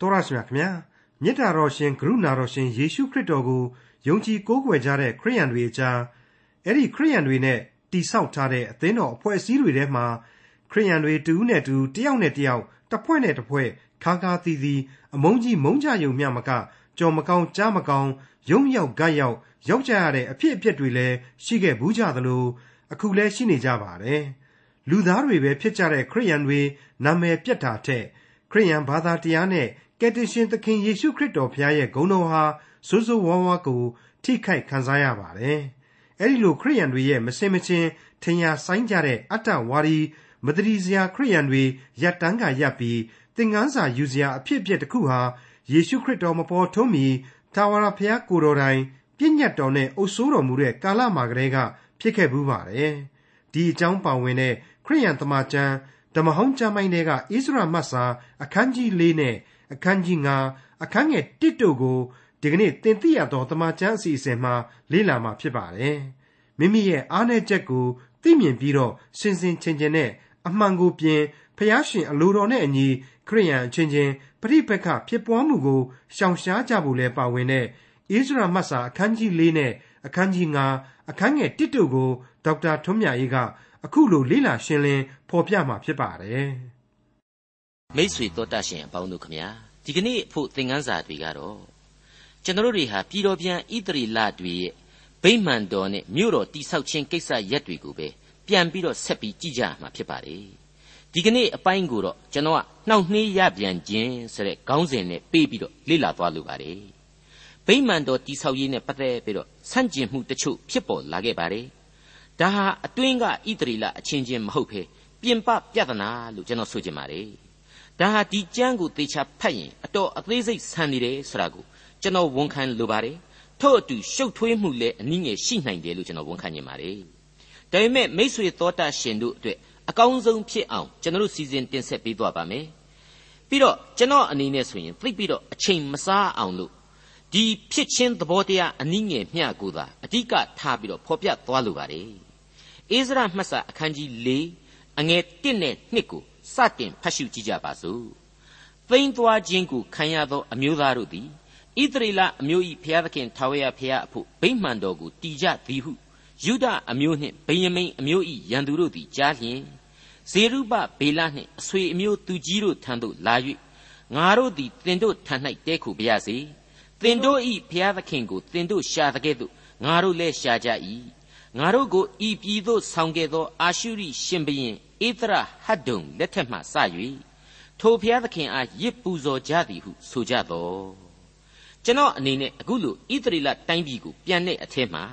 တော်ရရှိမြခင်ဗျာမေတ္တာတော်ရှင်ကရုဏာတော်ရှင်ယေရှုခရစ်တော်ကိုယုံကြည်ကိုးကွယ်ကြတဲ့ခရိယန်တွေအကြားအဲ့ဒီခရိယန်တွေနဲ့တိဆောက်ထားတဲ့အသင်းတော်အဖွဲ့အစည်းတွေထဲမှာခရိယန်တွေတူးနဲ့တူတယောက်နဲ့တယောက်တစ်ဖွဲ့နဲ့တစ်ဖွဲ့ခါခါသီသီအမုန်းကြီးမုန်းကြယုံမျှမကကြော်မကောင်းကြားမကောင်းရုံရောက်ဂတ်ရောက်ရောက်ကြရတဲ့အဖြစ်အပျက်တွေလည်းရှိခဲ့ဘူးကြသလိုအခုလည်းရှိနေကြပါတယ်လူသားတွေပဲဖြစ်ကြတဲ့ခရိယန်တွေနာမည်ပြတ်တာထက်ခရိယန်ဘာသာတရားနဲ့ ကယ်တင်ရှင်သခင်ယေရှုခရစ်တော်ဖခင်ရဲ့ဂုဏ်တော်ဟာစိုးစိုးဝါးဝါးကို ထိခိုက်ခံစားရပါတယ်။အဲဒီလိုခရိယန်တွေရဲ့မစင်မချင်းထင်ရှားဆိုင်ကြတဲ့အတ္တဝါဒီမတရီစရာခရိယန်တွေရပ်တန်းကရပ်ပြီးသင်ခန်းစာယူစရာအဖြစ်အပျက်တစ်ခုဟာယေရှုခရစ်တော်မပေါ်ထွန်းမီတာဝရဖခင်ကိုတော်တိုင်ပြည့်ညတ်တော်နဲ့အုပ်ဆိုးတော်မူတဲ့ကာလမှာကလေးကဖြစ်ခဲ့ဘူးပါတယ်။ဒီအကြောင်းပါဝင်တဲ့ခရိယန်တမန်ကျမ်းဓမ္မဟောင်းကျမ်းပိုင်းတွေကဣသရေမတ်စာအခန်းကြီး၄နဲ့ အခန်းကြီး9အခန်းငယ်1တို့ကိုဒီကနေ့သင်သိရသောတမန်ကျမ်းအစီအစဉ်မှာလေ့လာမှာဖြစ်ပါတယ်။မိမိရဲ့အားနည်းချက်ကိုသိမြင်ပြီးတော့စင်စင်ချင်ချင်နဲ့အမှန်ကိုပြင်ဖျားရှင်အလိုတော်နဲ့အညီခရိယန်အချင်းချင်းပရိပက္ခဖြစ်ပွားမှုကိုရှောင်ရှားကြဖို့လဲပါဝင်တဲ့ဣသရေမတ်စာအခန်းကြီး၄နဲ့အခန်းကြီး9အခန်းငယ်1တို့ကိုဒေါက်တာထွန်းမြတ်အေးကအခုလိုလေ့လာရှင်းလင်းဖော်ပြမှာဖြစ်ပါတယ် မိษွေတော်တတ်ရှင်အပေါင်းတို့ခမညာဒီကနေ့ဖို့သင်ခန်းစာတွေကတော့ကျွန်တော်တွေဟာပြည်တော်ပြန်ဣတရီလတွေရဲ့ဗိမာန်တော်နဲ့မြို့တော်တိဆောက်ခြင်းကိစ္စရက်တွေကိုပဲပြန်ပြီးတော့ဆက်ပြီးကြည့်ကြမှာဖြစ်ပါတယ်ဒီကနေ့အပိုင်းကိုတော့ကျွန်တော်ကနှောင့်နှေးရပြန်ခြင်းဆိုတဲ့ခေါင်းစဉ်နဲ့ပေးပြီးတော့လေ့လာသွားလိုပါတယ်ဗိမာန်တော်တိဆောက်ရေးနဲ့ပတ်သက်ပြီးတော့ဆန့်ကျင်မှုတချို့ဖြစ်ပေါ်လာခဲ့ပါတယ်ဒါဟာအတွင်းကဣတရီလအချင်းချင်းမဟုတ်ဘဲပြင်ပပြဿနာလို့ကျွန်တော်ဆိုချင်ပါတယ် ဒါဟာဒီကျမ်းကိုသေချာဖတ်ရင်အတော်အသေးစိတ်ဆန်နေတယ်ဆိုတာကိုကျွန်တော်ဝန်ခံလိုပါတယ်ထို့အတူရှုပ်ထွေးမှုလည်းအနည်းငယ်ရှိနိုင်တယ်လို့ကျွန်တော်ဝန်ခံနေပါတယ်ဒါပေမဲ့မိษွေသောတာရှင်တို့အတွက်အကောင်းဆုံးဖြစ်အောင်ကျွန်တော်စီစဉ်တင်ဆက်ပေးသွားပါမယ်ပြီးတော့ကျွန်တော်အနေနဲ့ဆိုရင်သိပြီးတော့အချိန်မစားအောင်လို့ဒီဖြစ်ချင်းသဘောတရားအနည်းငယ်မျှကိုသာအဓိကထားပြီးတော့ဖော်ပြသွားလိုပါတယ်အိစရာမှတ်စာအခန်းကြီး၄အငယ်၁နဲ့2ကို စတင်ဖတ်ရှုကြည့်ကြပါစို့သိမ့်သွားခြင်းကိုခံရသောအမျိုးသားတို့သည်ဣသရေလအမျိုး၏ဘုရားသခင်ထာဝရဘုရားအဖို့ဗိမာန်တော်ကိုတည်ကြသည်ဟုယုဒအမျိုးနှင့်ဗိယမိန်အမျိုး၏ရန်သူတို့သည်ကြားလျင်ဇေရုဘဘေလနှင့်အဆွေအမျိုးသူကြီးတို့ထံသို့လာ၍ငါတို့သည်တင်တို့ထံ၌တဲခုပါရစေတင်တို့၏ဘုရားသခင်ကိုတင်တို့ရှာတဲ့ကဲ့သို့ငါတို့လည်းရှာကြ၏ငါတို့ကိုဤပြည်သို့ဆောင်ခဲ့သောအာရှုရိရှင်ဘရင် ဧသရဟတ်ဒုံလက်ထက်မှစ၍ထိုဘုရားသခင်အားရစ်ပူဇော်ကြသည်ဟုဆိုကြတော်ကျွန်တော်အနေနဲ့အခုလိုဣသရေလတိုင်းပြည်ကိုပြန်တဲ့အထက်မှာ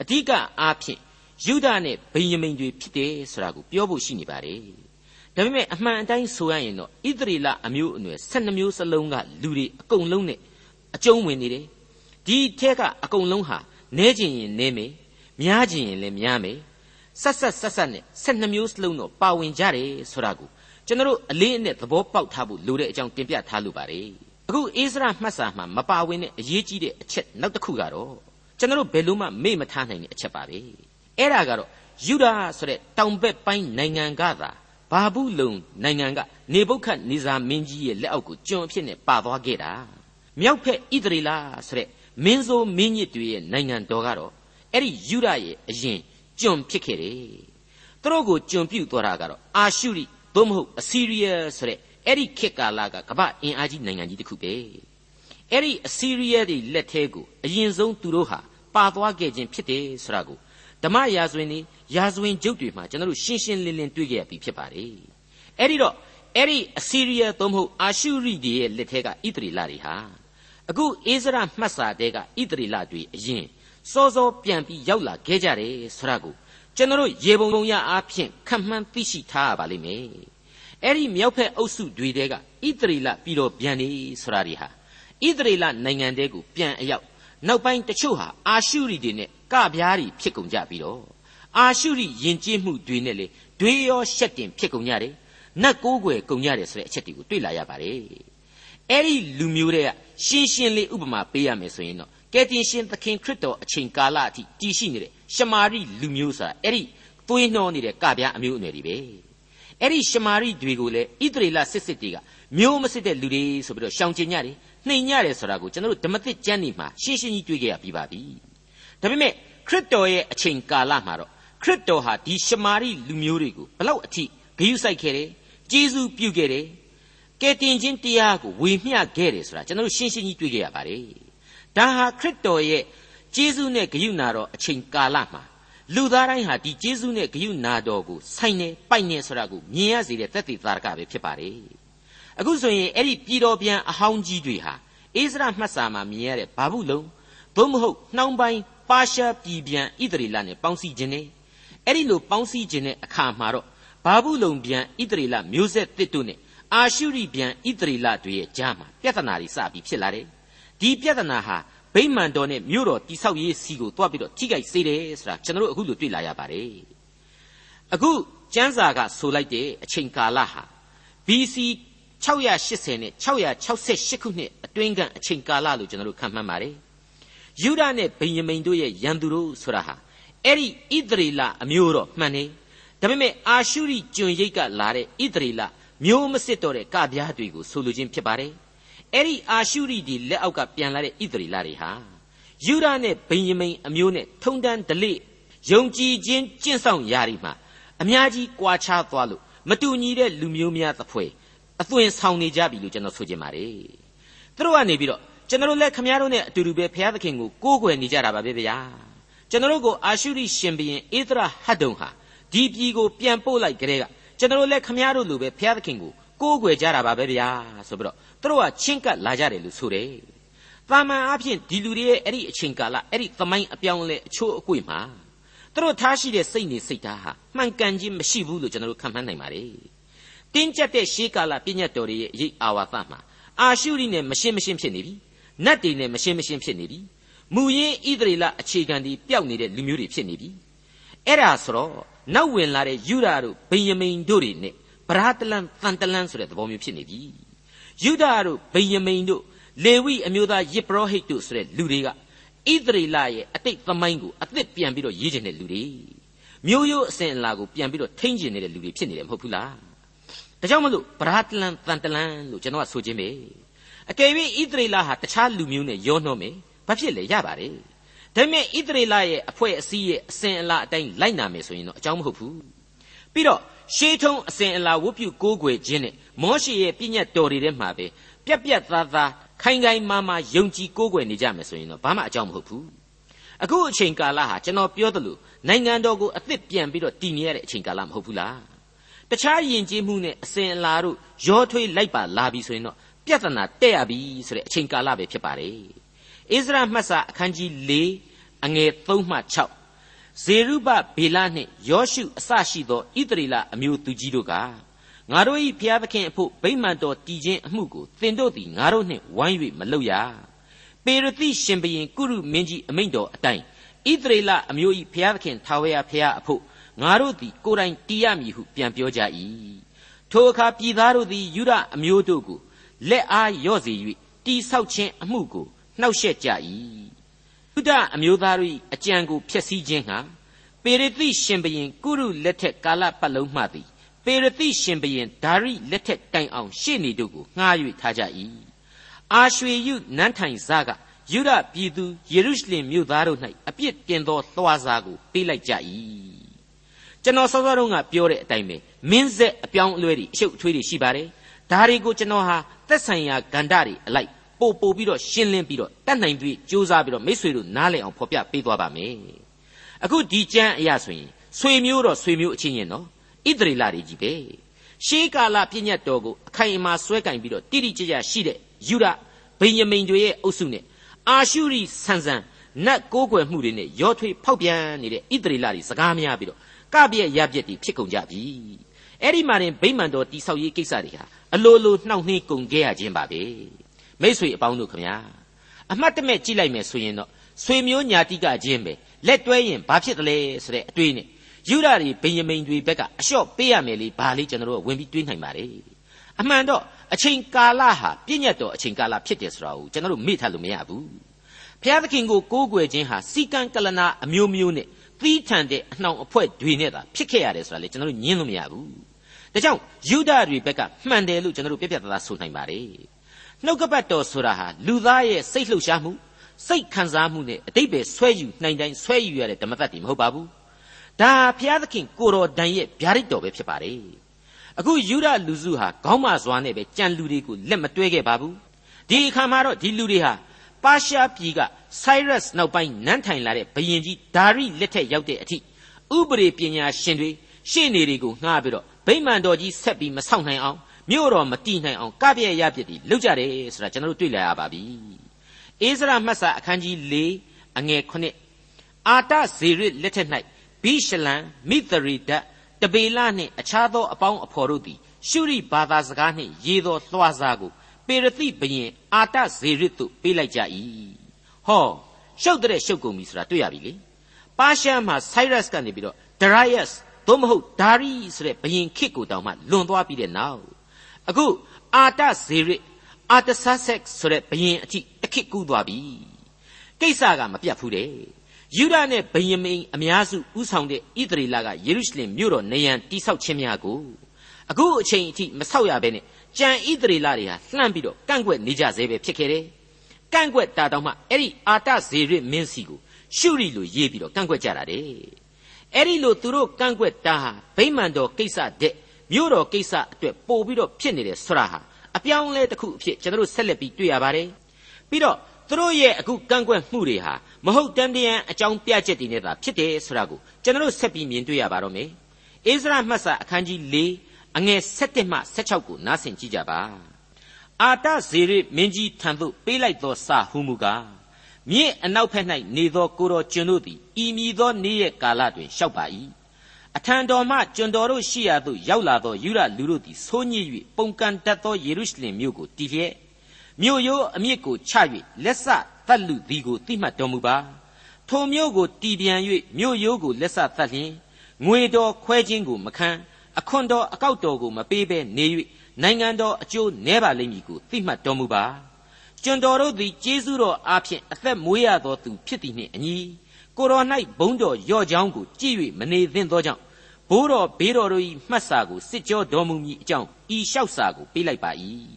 အဓိကအားဖြင့်ယူဒနဲ့ဗိယမိန်တွေဖြစ်တယ်ဆိုတာကိုပြောဖို့ရှိနေပါတယ်ဒါပေမဲ့အမှန်အတိုင်းဆိုရရင်တော့ဣသရေလအမျိုးအနွယ်12မျိုးစလုံးကလူတွေအကုန်လုံးနဲ့အကျုံးဝင်နေတယ်ဒီထက်ကအကုန်လုံးဟာနဲကျင်ရင်နဲမယ်များကျင်ရင်လည်းများမယ် ဆက်ဆက်ဆက်ဆက်နဲ့12မျိုးစလုံးတော့ပါဝင်ကြတယ်ဆိုတာကိုကျွန်တော်အလေးအနက်သဘောပေါက်ထားဖို့လိုတဲ့အကြောင်းတင်ပြထားလိုပါတယ်အခုအိစရာမှတ်စာမှာမပါဝင်တဲ့အရေးကြီးတဲ့အချက်နောက်တစ်ခုကတော့ကျွန်တော်ဘယ်လို့မှမေ့မထားနိုင်တဲ့အချက်ပါပဲအဲ့ဒါကတော့ယူဒာဆိုတဲ့တောင်ဘက်ပိုင်းနိုင်ငံကသာဘာဘူးလုံနိုင်ငံကနေဘုခတ်နေဇာမင်းကြီးရဲ့လက်အောက်ကိုကျွန်အဖြစ်နဲ့ပါသွားခဲ့တာမြောက်ဖက်ဣသရေလဆိုတဲ့မင်းဆိုးမင်းညစ်တွေရဲ့နိုင်ငံတော်ကတော့အဲ့ဒီယူဒရဲ့အရင် ကျွန်ဖြစ်ခဲ့တယ်။သူတို့ကိုကျွန်ပြုတ်သွားတာကတော့အာရှုရိသို့မဟုတ်အစီးရီးယားဆိုတဲ့အဲ့ဒီခေတ်ကာလကကမ္ဘာအင်အားကြီးနိုင်ငံကြီးတစ်ခုပဲ။အဲ့ဒီအစီးရီးယားတွေလက်ထဲကိုအရင်ဆုံးသူတို့ဟာပါသွားခဲ့ခြင်းဖြစ်တယ်ဆိုတာကိုဓမ္မရာဇဝင်တွေရာဇဝင်ကျုပ်တွေမှာကျွန်တော်တို့ရှင်းရှင်းလင်းလင်းတွေ့ကြရပြီဖြစ်ပါတယ်။အဲ့ဒီတော့အဲ့ဒီအစီးရီးယားသို့မဟုတ်အာရှုရိတွေရဲ့လက်ထဲကဣသရေလတွေဟာအခုအိစရာမှတ်စာတဲကဣသရေလတွေအရင် စောစောပြန်ပြီးရောက်လာခဲ့ကြတယ်ဆိုတာကိုကျွန်တော်ရေပုံပုံရအားဖြင့်ခံမှန်းသိရှိထားရပါလိမ့်မယ်အဲ့ဒီမြောက်ဖက်အုပ်စုတွေတဲကဣသရေလပြည်တော်ပြန်နေဆိုတာတွေဟာဣသရေလနိုင်ငံတဲကိုပြန်အရောက်နောက်ပိုင်းတချို့ဟာအာရှုရီတွေနဲ့ကပြားတွေဖြစ်ကုန်ကြပြီးတော့အာရှုရီယဉ်ကျေးမှုတွေနဲ့လေတွေးရောရှက်တင်ဖြစ်ကုန်ကြတယ်နတ်ကိုးကွယ်ကုန်ကြတယ်ဆိုတဲ့အချက်တွေကိုတွေ့လာရပါတယ်အဲ့ဒီလူမျိုးတွေကရှင်းရှင်းလေးဥပမာပေးရမယ်ဆိုရင်တော့ ကယ်တင်ရှင်သခင်ခရစ်တော်အချိန်ကာလအထိတည်ရှိနေတဲ့ရှမာရိလူမျိုးဆိုတာအဲ့ဒီသွေးနှောနေတဲ့ကပြားအမျိုးအနွယ်တွေပဲအဲ့ဒီရှမာရိတွေကိုလည်းဣသရေလစစ်စစ်တွေကမျိုးမစစ်တဲ့လူတွေဆိုပြီးတော့ရှောင်ကျင်ကြတယ်နှိမ်ကြတယ်ဆိုတာကိုကျွန်တော်တို့ဓမ္မသစ်ကျမ်းတွေမှာရှင်းရှင်းကြီးတွေ့ကြရပြီးပါပြီဒါပေမဲ့ခရစ်တော်ရဲ့အချိန်ကာလမှာတော့ခရစ်တော်ဟာဒီရှမာရိလူမျိုးတွေကိုဘလောက်အထိဂရုစိုက်ခဲ့တယ်ကျေးဇူးပြုခဲ့တယ်ကယ်တင်ခြင်းတရားကိုဝေမျှခဲ့တယ်ဆိုတာကျွန်တော်တို့ရှင်းရှင်းကြီးတွေ့ကြရပါတယ် ဒါဟာခရစ်တော်ရဲ့ကျေးဇူးနဲ့ဂရုဏာတော်အချိန်ကာလမှာလူသားတိုင်းဟာဒီကျေးဇူးနဲ့ဂရုဏာတော်ကိုဆိုင်နေပိုက်နေဆိုတာကိုမြင်ရစေတဲ့သက်သေသာရကပဲဖြစ်ပါတယ်အခုဆိုရင်အဲ့ဒီပြည်တော်ပြန်အဟောင်းကြီးတွေဟာအိစရာမှတ်စာမှာမြင်ရတဲ့ဘာဘူးလုံးသို့မဟုတ်နှောင်းပိုင်းပါရှားပြည်ပြန်ဣသရေလနဲ့ပေါင်းစည်းခြင်းနဲ့အဲ့ဒီလိုပေါင်းစည်းခြင်းတဲ့အခါမှာတော့ဘာဘူးလုံပြန်ဣသရေလမျိုးဆက်တစ်တို့နဲ့အာရှုရိပြန်ဣသရေလတွေရဲ့ကြားမှာပြဿနာတွေစပြီးဖြစ်လာတယ် ဒီပြဿနာဟာဗိမာန်တော်နဲ့မြို့တော်တိဆောက်ရေးစီကိုတွားပြီးတော့ထိခိုက်စေတယ်ဆိုတာကျွန်တော်တို့အခုလိုတွေ့လာရပါတယ်အခုကျမ်းစာကဆိုလိုက်တဲ့အချိန်ကာလဟာ BC 680နဲ့668ခုနှစ်အတွင်းကအချိန်ကာလလို့ကျွန်တော်တို့ခန့်မှန်းပါတယ်ယူဒနဲ့ဗိယမိန်တို့ရဲ့ရန်သူတို့ဆိုတာဟာအဲ့ဒီဣသရေလအမျိုးတော်မှန်နေဒါပေမဲ့အာရှုရိကျွန်ရိတ်ကလာတဲ့ဣသရေလမျိုးမစစ်တော့တဲ့ကပြားတွေကိုဆိုလိုခြင်းဖြစ်ပါတယ် အဲ့ဒီအာရှုရိဒီလက်အောက်ကပြန်လာတဲ့ဣသရေလတွေဟာယူဒနဲ့ဗိယမိန်အမျိုးနဲ့ထုံတန်းဒလိယုံကြည်ခြင်းကျင့်ဆောင်ရာဒီမှာအများကြီးကွာခြားသွားလို့မတူညီတဲ့လူမျိုးများသဖွယ်အသွင်ဆောင်နေကြပြီလို့ကျွန်တော်ဆိုချင်ပါတယ်သူတို့ကနေပြီးတော့ကျွန်တော်လည်းခမည်းတော်နဲ့အတူတူပဲဘုရားသခင်ကိုကိုးကွယ်နေကြတာပါပဲဗျာကျွန်တော်ကိုအာရှုရိရှင်ဘုရင်ဧသရဟတ်တုံဟာဒီပြည်ကိုပြန်ပို့လိုက်ကြတဲ့ကကျွန်တော်လည်းခမည်းတော်လိုပဲဘုရားသခင်ကို ကိုးကွယ်ကြတာပါပဲဗျာဆိုပြီးတော့သူတို့ကချင်းကပ်လာကြတယ်လို့ဆိုတယ်တာမန်အဖြစ်ဒီလူတွေရဲ့အဲ့ဒီအချိန်ကာလအဲ့ဒီသမိုင်းအပြောင်းလဲအချိုးအကွေ့မှာသူတို့ထားရှိတဲ့စိတ်နေစိတ်ဓာတ်ဟာမှန်ကန်ခြင်းမရှိဘူးလို့ကျွန်တော်တို့ခံမှန်းနိုင်ပါတယ်တင်းကျပ်တဲ့ရှေးကာလပြည့်ညတ်တော်တွေရဲ့အရေးအာဝါသမှာအာရှုရိနဲ့မရှင်းမရှင်းဖြစ်နေပြီနတ်တွေနဲ့မရှင်းမရှင်းဖြစ်နေပြီမူရင်းဣသရေလအခြေခံဒီပျောက်နေတဲ့လူမျိုးတွေဖြစ်နေပြီအဲ့ဒါဆိုတော့နောက်ဝင်လာတဲ့ယူဒာတို့ဗိယမိန်တို့တွေနဲ့ ဗရာတလန်တန်တလန်ဆိုတဲ့သဘောမျိုးဖြစ်နေပြီယူဒာတို့ဗိယမိန်တို့လေဝိအမျိုးသားယစ်ပရောဟိတ်တို့ဆိုတဲ့လူတွေကဣသရေလရဲ့အတိတ်သမိုင်းကိုအသစ်ပြန်ပြီးတော့ရေးချင်တဲ့လူတွေမျိုးရိုးအစဉ်အလာကိုပြန်ပြီးတော့ထိန်းကျင်နေတဲ့လူတွေဖြစ်နေတယ်မဟုတ်ဘူးလားဒါကြောင့်မလို့ဗရာတလန်တန်တလန်လို့ကျွန်တော်ကဆိုခြင်းပဲအကယ်၍ဣသရေလဟာတခြားလူမျိုးနဲ့ရောနှောမယ်ဘာဖြစ်လဲရပါတယ်ဒါပေမဲ့ဣသရေလရဲ့အဖွဲ့အစည်းရဲ့အစဉ်အလာအတိုင်းလိုက်နာမယ်ဆိုရင်တော့အကြောင်းမဟုတ်ဘူး ပြီးတော့ရှေးထုံးအစဉ်အလာဝတ်ပြုကိုးကွယ်ခြင်းနဲ့မောရှေရဲ့ပြည့်ညတ်တော်တွေထဲမှာပဲပြက်ပြက်သားသားခိုင်ခိုင်မာမာယုံကြည်ကိုးကွယ်နေကြမယ်ဆိုရင်တော့ဘာမှအကြောင်းမဟုတ်ဘူးအခုအချိန်ကာလဟာကျွန်တော်ပြောသလိုနိုင်ငံတော်ကိုအသစ်ပြန်ပြီးတော့တည်နေရတဲ့အချိန်ကာလမဟုတ်ဘူးလားတခြားယဉ်ကျေးမှုနဲ့အစဉ်အလာတို့ရောထွေးလိုက်ပါလာပြီဆိုရင်တော့ပြဿနာတက်ရပြီဆိုတဲ့အချိန်ကာလပဲဖြစ်ပါတယ်ဣဇရမှတ်စာအခန်းကြီး၄အငယ်3မှ6 ဇေရုဘဗေလနှင့်ယောရှုအစရှိသောဣသရေလအမျိုးသူကြီးတို့ကငါတို့၏ဖျားသခင်အဖို့ဗိမာန်တော်တည်ခြင်းအမှုကိုသင်တို့သည်ငါတို့နှင့်ဝိုင်း၍မလုပ်ရပေရတိရှင်ဘရင်ကုရုမင်းကြီးအမိန့်တော်အတိုင်းဣသရေလအမျိုး၏ဖျားသခင်ထာဝရဖျားအဖို့ငါတို့သည်ကိုယ်တိုင်တည်ရမည်ဟုပြန်ပြောကြ၏ထိုအခါပြည်သားတို့သည်ယူဒအမျိုးတို့ကိုလက်အားရော့စေ၍တိဆောက်ခြင်းအမှုကိုနှောက်ယှက်ကြ၏ယု ဒအမျိုးသားတို့၏အကြံကိုဖျက်ဆီးခြင်းဟာပေရတိရှင်ဘရင်ကုရုလက်ထက်ကာလပတ်လုံးမှသည်ပေရတိရှင်ဘရင်ဒါရိလက်ထက်တိုင်အောင်ရှေ့နေတို့ကိုငှား၍ထားကြ၏အာရွှေယုနန်းထိုင်စားကယုဒပြည်သူယေရုရှလင်မြို့သားတို့၌အပြစ်တင်သောလွှာစာကိုပေးလိုက်ကြ၏ကျွန်တော်စောစောတုန်းကပြောတဲ့အတိုင်းပဲမင်းဆက်အပြောင်းအလဲတွေအရှုပ်အထွေးတွေရှိပါတယ်ဒါတွေကိုကျွန်တော်ဟာသက်ဆိုင်ရာဂန္ဓာတွေအလိုက် ပို့ပို့ပြီးတော့ရှင်းလင်းပြီးတော့တတ်နိုင်ပြီးစူးစမ်းပြီးတော့မိษွေတို့နားလည်အောင်ဖော်ပြပေးသွားပါမယ်အခုဒီကျမ်းအရာဆိုရင်ဆွေမျိုးတော့ဆွေမျိုးအချင်းချင်းနော်ဣသရေလတွေကြီးပဲရှေးကာလပြည့်ညတ်တော်ကိုအခိုင်အမာဆွဲကင်ပြီးတော့တိတိကျကျရှိတဲ့ယူဒဗိညမိန်တွေရဲ့အုပ်စုနဲ့အာရှုရိဆန်ဆန်နတ်ကိုးကွယ်မှုတွေနဲ့ရောထွေးဖောက်ပြန်နေတဲ့ဣသရေလတွေစကားများပြီးတော့ကပြည့်ရပြည့်တွေဖြစ်ကုန်ကြပြီအဲ့ဒီမှာရင်ဗိမာန်တော်တိဆောက်ရေးကိစ္စတွေဟာအလိုလိုနှောင့်နှေးကုန်ခဲ့ရခြင်းပါပဲ မိษွေအပေါင်းတို့ခမညာအမှတ်တမဲ့ကြည့်လိုက်မယ်ဆိုရင်တော့ဆွေမျိုးညာတိကချင်းပဲလက်တွဲရင်ဘာဖြစ်တယ်လဲဆိုတဲ့အတွေးနဲ့ယူဒာတွေဗိယမိန်တွေဘက်ကအလျှော့ပေးရမယ်လေဘာလေးကျွန်တော်တို့ဝင်ပြီးတွေးနိုင်ပါလေအမှန်တော့အချိန်ကာလဟာပြည့်ညတ်တော်အချိန်ကာလဖြစ်တယ်ဆိုတာကိုကျွန်တော်တို့မေ့ထားလို့မရဘူးဘုရားသခင်ကိုကိုးကွယ်ခြင်းဟာစီကံကလနာအမျိုးမျိုးနဲ့သီးထန်တဲ့အနှောင်အဖွဲ့တွေနဲ့သာဖြစ်ခဲ့ရတယ်ဆိုတာလေကျွန်တော်တို့ညင်းလို့မရဘူးဒါဒါကြောင့်ယူဒတွေဘက်ကမှန်တယ်လို့ကျွန်တော်တို့ပြပြသားသားဆိုနိုင်ပါတယ် နှုတ်ကပတ်တော်ဆိုတာဟာလူသားရဲ့စိတ်လှုပ်ရှားမှုစိတ်ခံစားမှုနဲ့အတိတ်ပဲဆွဲယူနိုင်တိုင်းဆွဲယူရတဲ့ဓမ္မသက်တည်မဟုတ်ပါဘူးဒါဘုရားသခင်ကိုတော်တိုင်ရဲ့ဗျာဒိတ်တော်ပဲဖြစ်ပါတယ်အခုယူဒလူစုဟာခေါင်းမစွာနဲ့ပဲကြံလူတွေကိုလက်မတွဲခဲ့ပါဘူးဒီအခါမှာတော့ဒီလူတွေဟာပါရှားပြည်က Cyrus နောက်ပိုင်းနန်းထိုင်လာတဲ့ဘုရင်ကြီးဒါရိလက်ထက်ရောက်တဲ့အထိဥပဒေပညာရှင်တွေရှေ့နေတွေကိုငှားပြီးတော့ဗိမာန်တော်ကြီးဆက်ပြီးမဆောက်နိုင်အောင် မြို့တော်မတည်နိုင်အောင်ကပြည့်ရပြည့်တီလုပ်ကြတယ်ဆိုတာကျွန်တော်တို့တွေ့လာရပါပြီ။အိစရာမှတ်စာအခန်းကြီး၄အငယ်9အာတဇေရစ်လက်ထက်၌ဘိရှလံမိသရီဒတ်တပေလနှင့်အခြားသောအပေါင်းအဖော်တို့သည်ရှုရိဘာသာစကားနှင့်ရေးသောလွှာစာကိုပေရတိဘရင်အာတဇေရစ်သို့ပေးလိုက်ကြ၏ဟောရှုပ်တဲ့ရှုပ်ကုန်ပြီဆိုတာတွေ့ရပြီလေပါရှားမှာ Cyrus ကနေပြီးတော့ Darius သို့မဟုတ် Dari ဆိုတဲ့ဘရင်ခေတ်ကိုတောင်မှလွန်သွားပြီးတဲ့နောက် အခုအာတဇေရစ်အာတဆာဆက်ဆိုတဲ့ဘရင်အထိတခေတ်ကူးသွားပြီကိစ္စကမပြတ်ဘူးတဲ့ယူဒနဲ့ဗယမိန်အများစုဥဆောင်တဲ့ဣသရေလကယေရုရှလင်မြို့တော်နေရန်တိဆောက်ခြင်းများကိုအခုအချိန်အထိမဆောက်ရဘဲနဲ့ကြံဣသရေလတွေဟာလှမ်းပြီးတော့ကန့်ကွက်နေကြသေးပဲဖြစ်ခဲ့တယ်။ကန့်ကွက်တာတောင်မှအဲ့ဒီအာတဇေရစ်မင်းစီကိုရှုရီလိုရေးပြီးတော့ကန့်ကွက်ကြတာတဲ့။အဲ့ဒီလိုသူတို့ကန့်ကွက်တာဟာဗိမာန်တော်ကိစ္စတဲ့ မြို့တော်ကိစ္စအတွက်ပို့ပြီးတော့ဖြစ်နေတယ်ဆိုတာဟာအပြောင်းလဲတစ်ခုအဖြစ်ကျွန်တော်တို့ဆက်လက်ပြီးတွေ့ရပါတယ်။ပြီးတော့သူတို့ရဲ့အခုကန့်ကွက်မှုတွေဟာမဟုတ်တန်တရန်အကြောင်းပြချက်တွေနဲ့သာဖြစ်တယ်ဆိုတာကိုကျွန်တော်တို့ဆက်ပြီးမြင်တွေ့ရပါတော့မယ်။အိစရာမှတ်စာအခန်းကြီး၄အငယ်7မှ16ကိုနားဆင်ကြည့်ကြပါအာတဇေရမင်းကြီးထံသို့ပေးလိုက်သောစာဟုမူကားမြင့်အနောက်ဖက်၌နေသောကိုတော်ကျွန်တို့သည်ဤမည်သောနေ့ရက်ကာလတွင်လျှောက်ပါ၏ အထံတော်မှကျွန်တော်တို့ရှိရာသို့ရောက်လာသောယူရလူတို့သည်ဆိုးညစ်၍ပုန်ကန်တတ်သောယေရုရှလင်မြို့ကိုတည်လျက်မြို့ရိုးအမြစ်ကိုချ၍လက်ဆသတ်လူသည်ကိုသိမှတ်တော်မူပါထိုမြို့ကိုတည်ပြန်၍မြို့ရိုးကိုလက်ဆသတ်လျင်ငွေတော်ခွဲခြင်းကိုမခံအခွန်တော်အကောက်တော်ကိုမပေးဘဲနေ၍နိုင်ငံတော်အကျိုးနည်းပါလိမ့်မည်ကိုသိမှတ်တော်မူပါကျွန်တော်တို့သည်ကျေးဇူးတော်အားဖြင့်အသက်မွေးရသောသူဖြစ်သည်နှင့်အညီကိုတော်၌ဘုန်းတော်ရော့ချောင်းကိုကြည့်၍မနေသင့်သောကြောင့် ဘိုးတော်ဘေးတော်တို့၏မှတ်စာကိုစစ်ကြောတော်မူမည်အကြောင်းဤလျှောက်စာကိုပေးလိုက်ပါ၏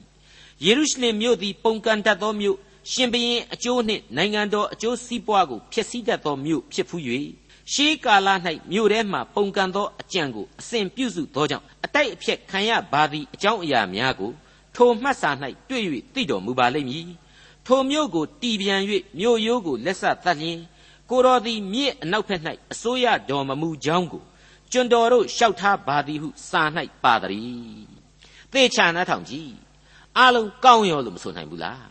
ယေရုရှလင်မြို့သည်ပုန်ကန်တတ်သောမြို့ရှင်ဘရင်အကျိုးနှင့်နိုင်ငံတော်အကျိုးစီးပွားကိုဖျက်ဆီးတတ်သောမြို့ဖြစ်ဖူး၍ရှေးကာလ၌မြို့ထဲမှပုန်ကန်သောအကြံကိုအစဉ်ပြုစုသောကြောင့်အတိုက်အဖြက်ခံရပါသည့်အကြောင်းအရာများကိုထိုမှတ်စာ၌တွေ့၍သိတော်မူပါလိမ့်မည်ထိုမြို့ကိုတီပြန်၍မြို့ရိုးကိုလက်ဆက်သတ်လျင်ကိုတော်သည်မြစ်အနောက်ဘက်၌အစိုးရတော်မမူကြောင်းကို ကျွန်တော်တို့လျှောက်ထားပါသည်ဟုစာ၌ပါသည်သေချာနားထောင်ကြည့်အလုံးကောင်းရောလို့မဆိုနိုင်ဘူးလား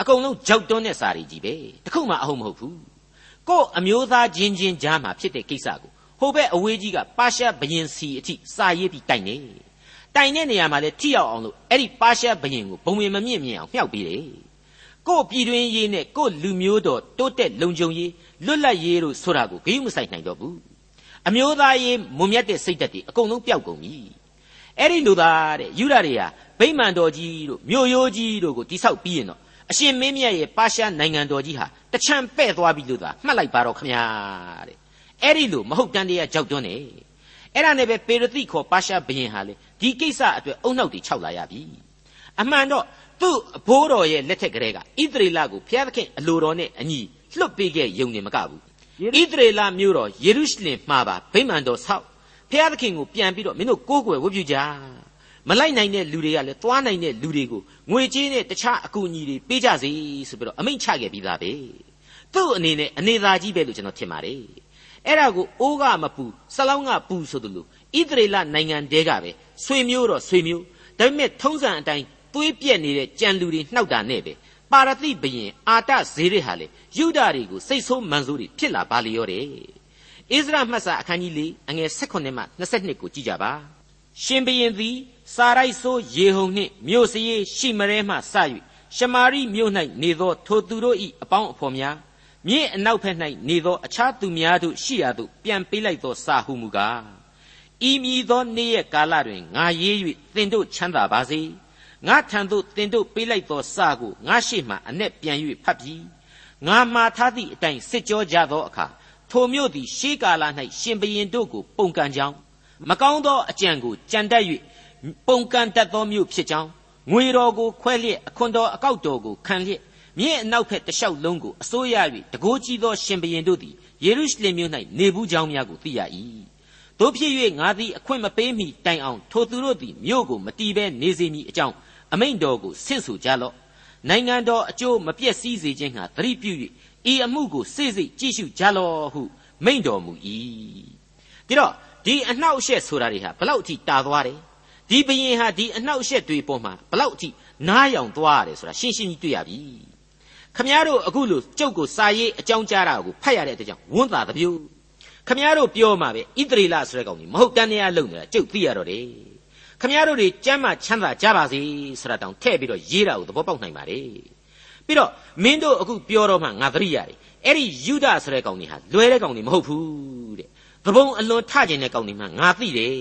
အကုန်လုံးကြောက်တွန်းတဲ့စာတွေကြီးပဲတခုမှအဟုတ်မဟုတ်ဘူးကို့အမျိုးသားချင်းချင်းကြားမှာဖြစ်တဲ့ကိစ္စကိုဟိုဘက်အဝေးကြီးကပါရှားဘရင်စီအထိစာရေးပြီးတိုင်နေတိုင်တဲ့နေရာမှာလေထိရောက်အောင်လို့အဲ့ဒီပါရှားဘရင်ကိုဘုံဝင်မမြင့်မြင့်အောင်မြှောက်ပေးတယ်ကို့ပြည်တွင်းရေးနဲ့ကို့လူမျိုးတော်တိုးတက်လုံခြုံရေးလွတ်လပ်ရေးတို့ဆိုတာကိုဂရုမစိုက်နိုင်တော့ဘူး အမျိုးသားရေးမွန်မြတ်တဲ့စိတ်ဓာတ်တွေအကုန်လုံးပျောက်ကုန်ပြီအဲ့ဒီလူသားတဲ့ယူရတွေဟာဗိမာန်တော်ကြီးတို့မြို့ရိုးကြီးတို့ကိုတိဆောက်ပြီးရင်တော့အရှင်မင်းမြတ်ရဲ့ပါရှားနိုင်ငံတော်ကြီးဟာတချံပဲ့သွားပြီလို့သာမှတ်လိုက်ပါတော့ခမညာတဲ့အဲ့ဒီလိုမဟုတ်တန်တရားကြောက်တွန်းနေအဲ့ဒါနဲ့ပဲပေရတိခေါ်ပါရှားဘရင်ဟာလေဒီကိစ္စအတွက်အုံနောက်တွေခြောက်လာရပြီအမှန်တော့သူ့အဘိုးတော်ရဲ့လက်ထက်ကလေးကဣသရေလကိုဘုရားသခင်အလိုတော်နဲ့အညီလွတ်ပေးခဲ့ယုံနေမကဘူး ဣသရေလမြို့တော်ယေရုရှလင်မှာပါဗိမာန်တော်ဆောက်ဘုရားသခင်ကိုပြန်ပြီးတော့မင်းတို့ကိုးကွယ်ဝတ်ပြုကြမလိုက်နိုင်တဲ့လူတွေကလည်းသွားနိုင်တဲ့လူတွေကိုငွေကြေးနဲ့တခြားအကူအညီတွေပေးကြစေဆိုပြီးတော့အမိန့်ချခဲ့ပြီးသားပဲသူ့အနေနဲ့အနေသာကြီးပဲလို့ကျွန်တော်ထင်ပါတယ်အဲ့ဒါကိုအိုးကမပူစလောင်းကပူဆိုသလိုဣသရေလနိုင်ငံတဲကပဲဆွေမျိုးတော့ဆွေမျိုးဒါပေမဲ့ထုံးစံအတိုင်းသွေးပြက်နေတဲ့ကြံလူတွေနှောက်တာနဲ့ပဲ ပါရတိဘရင်အာတဇေရစ်ဟာလေယူဒတွေကိုစိတ်ဆိုးမန်ဆိုးတွေဖြစ်လာပါလေရောတယ်ဣဇရမှတ်စာအခန်းကြီး၄အငယ်၁၈မှ22ကိုကြည့်ကြပါရှင်ဘရင်သည်စာရိုက်ဆိုးယေဟုံနှင့်မြို့စည်းရှိမရဲမှစ၍ရှမာရိမြို့၌နေသောထိုသူတို့၏အပေါင်းအဖော်များမြင့်အနောက်ဘက်၌နေသောအခြားသူများတို့ရှိရာသို့ပြန်ပေးလိုက်သောစာဟုမူကားဤမည်သောနေ့ရက်ကာလတွင်ငါရေး၍သင်တို့ချမ်းသာပါစေ ငါထံသို့သင်တို့ပေးလိုက်သောစာကိုငါရှိမှအ내ပြန်၍ဖတ်ပြီးငါမှားထားသည့်အတိုင်းစစ်ကြောကြသောအခါထိုမြို့သည်ရှေးကာလ၌ရှင်ဘရင်တို့ကိုပုန်ကန်ကြောင်းမကောင်းသောအကြံကိုကြံတတ်၍ပုံကန်တတ်သောမြို့ဖြစ်ကြောင်းငွေတော်ကိုခွဲလျက်အခွန်တော်အကောက်တော်ကိုခံလျက်မြင့်အနောက်ဖက်တလျှောက်လုံးကိုအစိုးရ၍တကိုးကြီးသောရှင်ဘရင်တို့သည်ယေရုရှလင်မြို့၌နေဘူးကြောင်းများကိုသိရ၏တို့ဖြစ်၍ငါသည်အခွင့်မပေးမီတိုင်အောင်ထိုသူတို့သည်မြို့ကိုမတီးဘဲနေစေမည်အကြောင်း အမိန့်တော်ကိုဆင့်ဆိုကြလော့နိုင်ငံတော်အကျိုးမပြည့်စည်စေခြင်းဟာသတိပြု၍ဤအမှုကိုစိတ်စိတ်ကြည့်ရှုကြလော့ဟုမိန့်တော်မူ၏ဒီတော့ဒီအနှောက်အယှက်ဆိုတာတွေဟာဘလောက်အထိတာသွားတယ်ဒီဘယင်ဟာဒီအနှောက်အယှက်တွေပေါ်မှာဘလောက်အထိနားယောင်သွားရတယ်ဆိုတာရှင်းရှင်းကြီးတွေ့ရပြီခမည်းတော်အခုလို့ကျုပ်ကိုစာရေးအကြောင်းကြားတာကိုဖတ်ရတဲ့အတွက်ကြောင့်ဝန်တာတပြို့ခမည်းတော်ပြောမှာပဲဣတရီလဆိုတဲ့ကောင်ကြီးမဟုတ်တန်းတရားလုံနေတာကျုပ်သိရတော့တယ် ခမည်းတော်တွေကျမ်းမာချမ်းသာကြပါစေဆိုတာတောင်ထည့်ပြီးတော့ရေးတာကိုသဘောပေါက်နိုင်ပါလေပြီးတော့မင်းတို့အခုပြောတော့မှငါသတိရတယ်အဲ့ဒီယူဒဆိုတဲ့ကောင်ကြီးဟာလွယ်တဲ့ကောင်ကြီးမဟုတ်ဘူးတဲ့သဘုံအလွန်ထကျင်တဲ့ကောင်ကြီးမှငါသိတယ်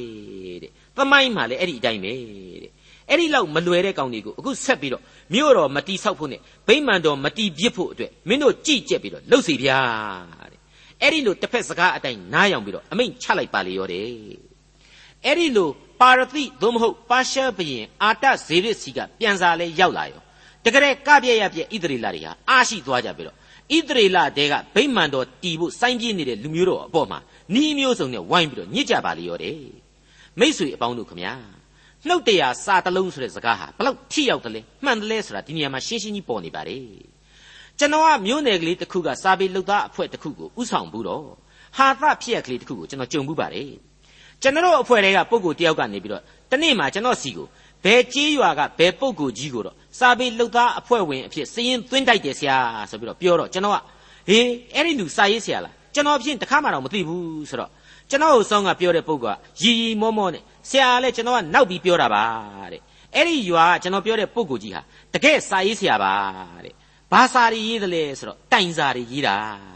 တဲ့သမိုင်းမှလည်းအဲ့ဒီအတိုင်းပဲတဲ့အဲ့ဒီလောက်မလွယ်တဲ့ကောင်တွေကိုအခုဆက်ပြီးတော့မြို့တော်မတီဆောက်ဖို့နဲ့ဗိမာန်တော်မတီပြစ်ဖို့အတွက်မင်းတို့ကြည့်ကြက်ပြီးတော့လှုပ်စီဗျာတဲ့အဲ့ဒီလိုတစ်ဖက်စကားအတိုင်းနားယောင်ပြီးတော့အမိန့်ချလိုက်ပါလေရောတဲ့အဲ့ဒီလို ပါရတိသို့မဟုတ်ပါရှားဘရင်အာတဇေရစ်စီကပြန်စားလဲရောက်လာရောတကယ်ကပြည့်ရပြည့်ဣသရေလတွေဟာအားရှိသွားကြပြီတော့ဣသရေလတဲကဗိမာန်တော်တီဖို့စိုင်းပြင်းနေတဲ့လူမျိုးတော်အပေါ်မှာနီးမျိုးစုံနဲ့ဝိုင်းပြီးတော့ညစ်ကြပါလေရောတဲ့မိษွေအပေါင်းတို့ခမညာနှုတ်တရားစာတလုံးဆိုတဲ့စကားဟာဘလောက်ထိရောက်တယ်လဲမှန်တယ်လဲဆိုတာဒီနေရာမှာရှင်းရှင်းကြီးပေါ်နေပါတယ်ကျွန်တော်ကမျိုးနယ်ကလေးတစ်ခုကစာပေလုတ်သားအဖွဲ့တစ်ခုကိုဥဆောင်ဘူးတော့ဟာသဖြစ်ရကလေးတစ်ခုကိုကျွန်တော်ကြုံမှုပါတယ် ကျွန်တော်အဖွဲ့တွေကပုံကိုတယောက်ကနေပြီးတော့တနေ့မှကျွန်တော်စီကိုဘယ်ကြေးရွာကဘယ်ပုံကိုကြီးကိုတော့စာပေလုတ်သားအဖွဲ့ဝင်အဖြစ်စည်ရင်သွင်းတိုက်တယ်ဆရာဆိုပြီးတော့ပြောတော့ကျွန်တော်ကဟေးအဲ့ဒီလူစာရေးဆရာလားကျွန်တော်ဖြင့်တခါမှတော့မသိဘူးဆိုတော့ကျွန်တော်ကိုစောင်းကပြောတဲ့ပုဂ္ဂိုလ်ကရီရီမောမောနဲ့ဆရာလည်းကျွန်တော်ကနောက်ပြီးပြောတာပါတဲ့အဲ့ဒီရွာကကျွန်တော်ပြောတဲ့ပုဂ္ဂိုလ်ကြီးဟာတကယ်စာရေးဆရာပါတဲ့ဘာစာတွေရေးတယ်လဲဆိုတော့တိုင်စာတွေရေးတာတဲ့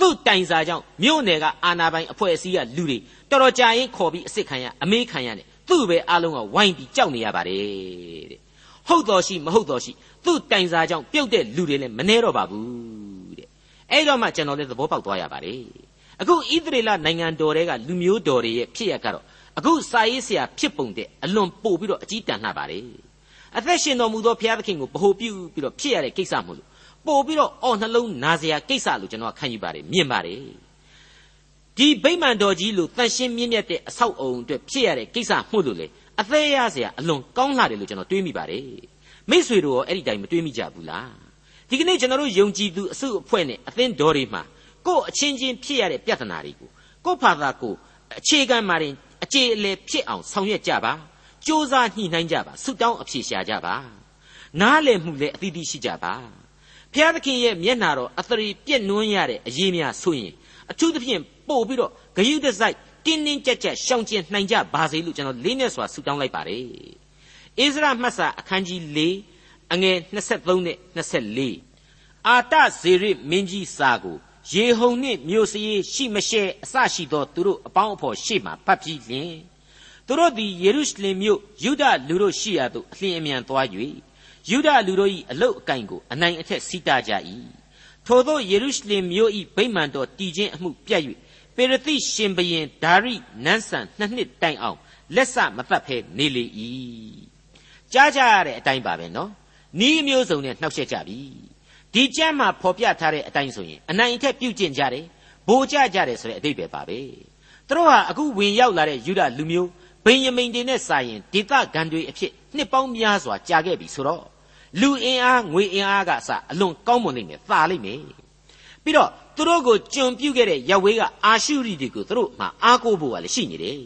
သူ့တိုင်စာကြောင့်မြို့နယ်ကအာနာပိုင်အဖွဲ့အစည်းကလူတွေတော်တော်ကြာရင်ခေါ်ပြီးအစ်စ်ခံရအမေးခံရတယ်သူ့ပဲအားလုံးကဝိုင်းပြီးကြောက်နေရပါတယ်တဲ့ဟုတ်တော်ရှိမဟုတ်တော်ရှိသူ့တိုင်စာကြောင့်ပြုတ်တဲ့လူတွေလည်းမနှဲတော့ပါဘူးတဲ့အဲ့တော့မှကျွန်တော်လည်းသဘောပေါက်သွားရပါတယ်အခုဣသရေလနိုင်ငံတော်တွေကလူမျိုးတော်တွေရဲ့ဖြစ်ရကတော့အခုစာရေးဆရာဖြစ်ပုံတဲ့အလွန်ပို့ပြီးတော့အကြီးတန်းလှပါတယ်အသက်ရှင်တော်မူသောဘုရားသခင်ကိုဗဟုပြုပြီးတော့ဖြစ်ရတဲ့ကိစ္စမို့လို့ ပို့ပြီးတော့အော်နှလုံးနာစရာကိစ္စလို့ကျွန်တော်ခံယူပါတယ်မြင်ပါတယ်ဒီဗိမာန်တော်ကြီးလို့တန်ရှင်းမြင့်မြတ်တဲ့အဆောက်အုံအတွက်ဖြစ်ရတဲ့ကိစ္စမှုလို့လေအသေးရစရာအလွန်ကောင်းလာတယ်လို့ကျွန်တော်တွေးမိပါတယ်မိษွေတို့ရောအဲ့ဒီတိုင်းမတွေးမိကြဘူးလားဒီကနေ့ကျွန်တော်တို့ယုံကြည်သူအစုအဖွဲ့နဲ့အသင်းတော်တွေမှာကိုယ်အချင်းချင်းဖြစ်ရတဲ့ပြဿနာတွေကိုကိုယ့်ဘာသာကိုအခြေခံမှာတင်အခြေအလယ်ဖြစ်အောင်ဆောင်ရွက်ကြပါစ조사ညှိနှိုင်းကြပါဆုတောင်းအဖြေရှာကြပါနားလည်မှုလည်းအသီးသီးရှိကြပါ ဘုရားသခင်ရဲ့မျက်နာတော်အသရေပြည့်နွမ်းရတဲ့အရေးများဆိုရင်အထူးသဖြင့်ပို့ပြီးတော့ဂယုတစိုက်တင်းတင်းကြပ်ကြပ်ရှောင်ကျဉ်နိုင်ကြပါစေလို့ကျွန်တော်လေးနဲ့စွာဆုတောင်းလိုက်ပါတယ်ဣဇရမှတ်စာအခန်းကြီး၄အငယ်23နဲ့24အာတဇေရမင်းကြီးစာကိုရေဟုန်နှင့်မြို့စည်းရှိမရှိအစရှိသောသူတို့အပေါင်းအဖော်ရှေ့မှဖတ်ပြီးလျင်သူတို့သည်ယေရုရှလင်မြို့ယူဒလူတို့ရှိရာသို့အလင်းအမြန်သွား၍ ယူဒလူတို့၏အလုတ်အကင်ကိုအနိုင်အထက်စီးတာကြ၏ထိုသောယေရုရှလင်မြို့၏ဗိမာန်တော်တည်ခြင်းအမှုပြတ်၍ပေရသိရှင်ဘရင်ဒါရိနန်းဆန်နှစ်နှစ်တိုင်အောင်လက်စမသက်ဖဲနေလေ၏ကြားကြရတဲ့အတိုင်းပါပဲနော်နီးမျိုးစုံနဲ့နှောက်ယှက်ကြပြီဒီကျမ်းမှာဖော်ပြထားတဲ့အတိုင်းဆိုရင်အနိုင်အထက်ပြုကျင့်ကြတယ်ဗိုလ်ကြကြတယ်ဆိုတဲ့အဓိပ္ပာယ်ပါပဲသူတို့ဟာအခုဝင်ရောက်လာတဲ့ယူဒလူမျိုးဗိယမိန်တွေနဲ့စာရင်ဒေသဂန်တွေအဖြစ် နှစ်ပေါင်းများစွာကြာခဲ့ပြီဆိုတော့လူအင်အားငွေအင်အားကအစအလွန်ကောင်းမွန်နေတယ်သာလိမ့်မယ်ပြီးတော့သူတို့ကိုကျွန်ပြုတ်ခဲ့တဲ့ရဝေးကအာရှုရိတွေကိုသူတို့မှအားကိုးဖို့ကလည်းရှိနေတယ်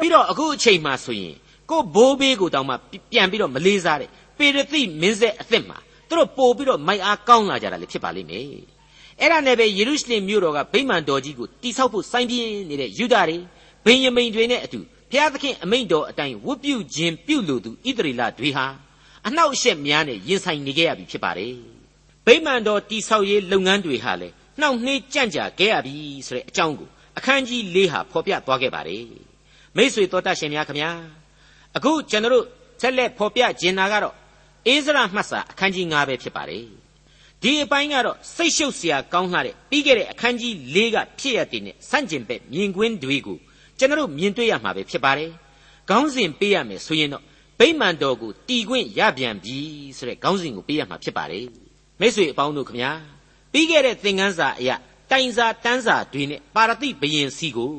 ပြီးတော့အခုအချိန်မှဆိုရင်ကိုဘိုးဘေးကိုတောင်မှပြန်ပြီးတော့မလေးစားတဲ့ပေရသိမင်းဆက်အစ်စ်မှာသူတို့ပို့ပြီးတော့မိုက်အားကောင်းလာကြတာလည်းဖြစ်ပါလိမ့်မယ်အဲ့ဒါနဲ့ပဲယေရုရှလင်မြို့တော်ကဗိမာန်တော်ကြီးကိုတိဆောက်ဖို့စိုင်းပြင်းနေတဲ့ယူဒာတွေဗိယမိန်တွေနဲ့အတူ ဘုရားသခင်အမိန့်တော်အတိုင်းဝတ်ပြုခြင်းပြုလို့သူဣသရေလတွေဟာအနှောက်အယှက်များနဲ့ရင်ဆိုင်နေကြရပြီဖြစ်ပါတယ်ဗိမာန်တော်တိဆောက်ရေးလုပ်ငန်းတွေဟာလည်းနှောင့်နှေးကြန့်ကြာခဲ့ရပြီဆိုတဲ့အကြောင်းကိုအခန်းကြီး၄ဟာဖော်ပြသွားခဲ့ပါတယ်မိษွေတော်တတ်ရှင်များခမညာအခုကျွန်တော်တို့ဆက်လက်ဖော်ပြကျင်တာကတော့အိဇရမှတ်စာအခန်းကြီး9ပဲဖြစ်ပါတယ်ဒီအပိုင်းကတော့စိတ်ရှုပ်စရာကောင်းလှတဲ့ပြီးခဲ့တဲ့အခန်းကြီး၄ကဖြစ်ရတဲ့နဲ့ဆန့်ကျင်ဘက်မြင်ကွင်းတွေကို ကျွန်တော်တို့မြင်တွေ့ရမှာပဲဖြစ်ပါတယ်ခေါင်းစဉ်ပေးရမယ်ဆိုရင်တော့ဗိမာန်တော်ကိုတီခွင့်ရပြန်ပြီဆိုတဲ့ခေါင်းစဉ်ကိုပေးရမှာဖြစ်ပါတယ်မိတ်ဆွေအပေါင်းတို့ခမညာပြီးခဲ့တဲ့သင်ခန်းစာအရာတိုင်စာတန်းစာတွေနဲ့ပါရတိဘယင်စီကို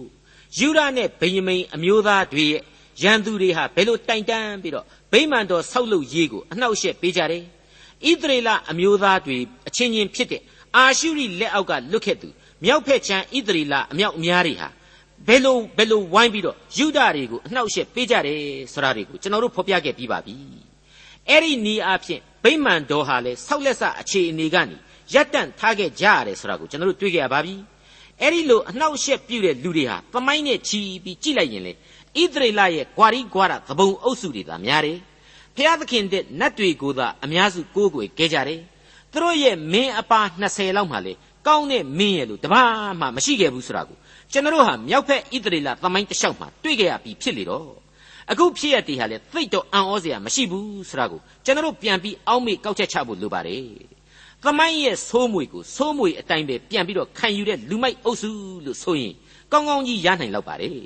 ယူဒနဲ့ဗိယမိန်အမျိုးသားတွေရဲ့ရန်သူတွေဟာဘယ်လိုတိုင်တန်းပြီးတော့ဗိမာန်တော်ဆောက်လုပ်ရေးကိုအနှောက်အယှက်ပေးကြတယ်ဣသရေလအမျိုးသားတွေအချင်းချင်းဖြစ်တဲ့အာရှုရိလက်အောက်ကလွတ်ခဲ့သူမြောက်ဖက်ချမ်းဣသရေလအမြောက်အများတွေဟာ ဘယ်လိုဘယ်လိုဝိုင်းပြီးတော့ယူဒတွေကိုအနှောက်အယှက်ပေးကြတယ်ဆိုတာတွေကိုကျွန်တော်တို့ဖော်ပြခဲ့ပြီးပါပြီအဲ့ဒီနီးအားဖြင့်ဗိမာန်တော်ဟာလေဆောက်လက်ဆအခြေအနေကနေရပ်တန့်ထားခဲ့ကြရတယ်ဆိုတာကိုကျွန်တော်တို့တွေ့ကြရပါပြီအဲ့ဒီလိုအနှောက်အယှက်ပြုတဲ့လူတွေဟာသမိုင်းနဲ့ချီပြီးကြည့်လိုက်ရင်လေဣသရေလရဲ့ကွာရီကွာရသဘုံအုပ်စုတွေသာများတယ်ဖျားသခင်တဲ့နတ်တွေကိုသာအများစုကိုးကွယ်ခဲ့ကြတယ်သူတို့ရဲ့မင်းအပါ20လောက်မှလေကောင်းတဲ့မင်းရဲ့လို့တပါးမှမရှိခဲ့ဘူးဆိုတာကို ကျွန်တော်ဟာမြောက်ဖက်ဣသရေလသမိုင်းတစ်လျှောက်မှာတွေ့ကြရပြီးဖြစ်လေတော့အခုဖြစ်ရတဲ့ဟာလေသိတော့အံ့ဩစရာမရှိဘူးဆိုတာကိုကျွန်တော်ပြန်ပြီးအောက်မေ့ကောက်ချက်ချဖို့လိုပါတယ်သမိုင်းရဲ့ဆိုးမွေကိုဆိုးမွေအတိုင်းပဲပြန်ပြီးတော့ခံယူတဲ့လူမိုက်အုပ်စုလို့ဆိုရင်ကောင်းကောင်းကြီးရနိုင်လောက်ပါတယ်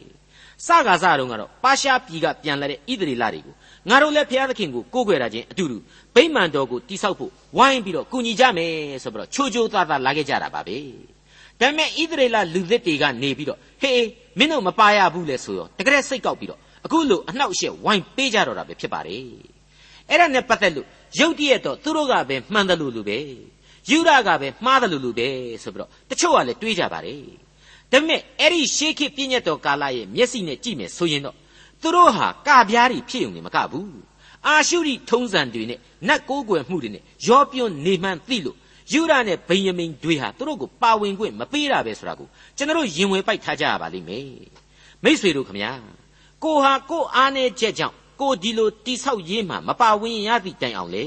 စကားစတုန်းကတော့ပါရှားပြည်ကပြန်လာတဲ့ဣသရေလတွေကိုငါတို့လည်းဘုရားသခင်ကိုကိုးကွယ်တာချင်းအတူတူဗိမာန်တော်ကိုတိဆောက်ဖို့ဝိုင်းပြီးတော့ကူညီကြမယ်ဆိုပြီးတော့ချိုးချိုးသားသားလာခဲ့ကြတာပါပဲ ဒါပေမဲ့ဣသရေလလူသစ်တွေကနေပြီးတော့ဟေးမင်းတို့မပါရဘူးလေဆိုရောတကယ်စိတ်ကောက်ပြီးတော့အခုလိုအနှောက်အယှက်ဝိုင်းပေးကြတော့တာပဲဖြစ်ပါတယ်အဲ့ဒါနဲ့ပတ်သက်လို့ရုတ်တရက်တော့သူတို့ကပဲမှန်တယ်လို့လူပဲယူရကပဲမှားတယ်လို့လူပဲဆိုပြီးတော့တချို့ကလည်းတွေးကြပါတယ်ဒါပေမဲ့အဲ့ဒီရှေးခေတ်ပြည့်ညတ်တော်ကာလရဲ့မျက်စိနဲ့ကြည့်မယ်ဆိုရင်တော့သူတို့ဟာကပြားတွေဖြစ်ုံနေမကဘူးအာရှုရိထုံးစံတွေနဲ့နတ်ကိုးကွယ်မှုတွေနဲ့ရောပြွန်းနေမှန်းသိလို့ ယူရနဲ့ဗိယမိန်တွေဟာသူတို့ကိုပါဝင်ခွင့်မပေးတာပဲဆိုတာကိုကျွန်တော်ရင်ဝင်ပိုက်ထားကြရပါလိမ့်မယ်မိษွေတို့ခမညာကိုဟာကိုအားနေချက်ကြောင့်ကိုဒီလိုတိဆောက်ရေးမှာမပါဝင်ရသည့်တိုင်အောင်လေ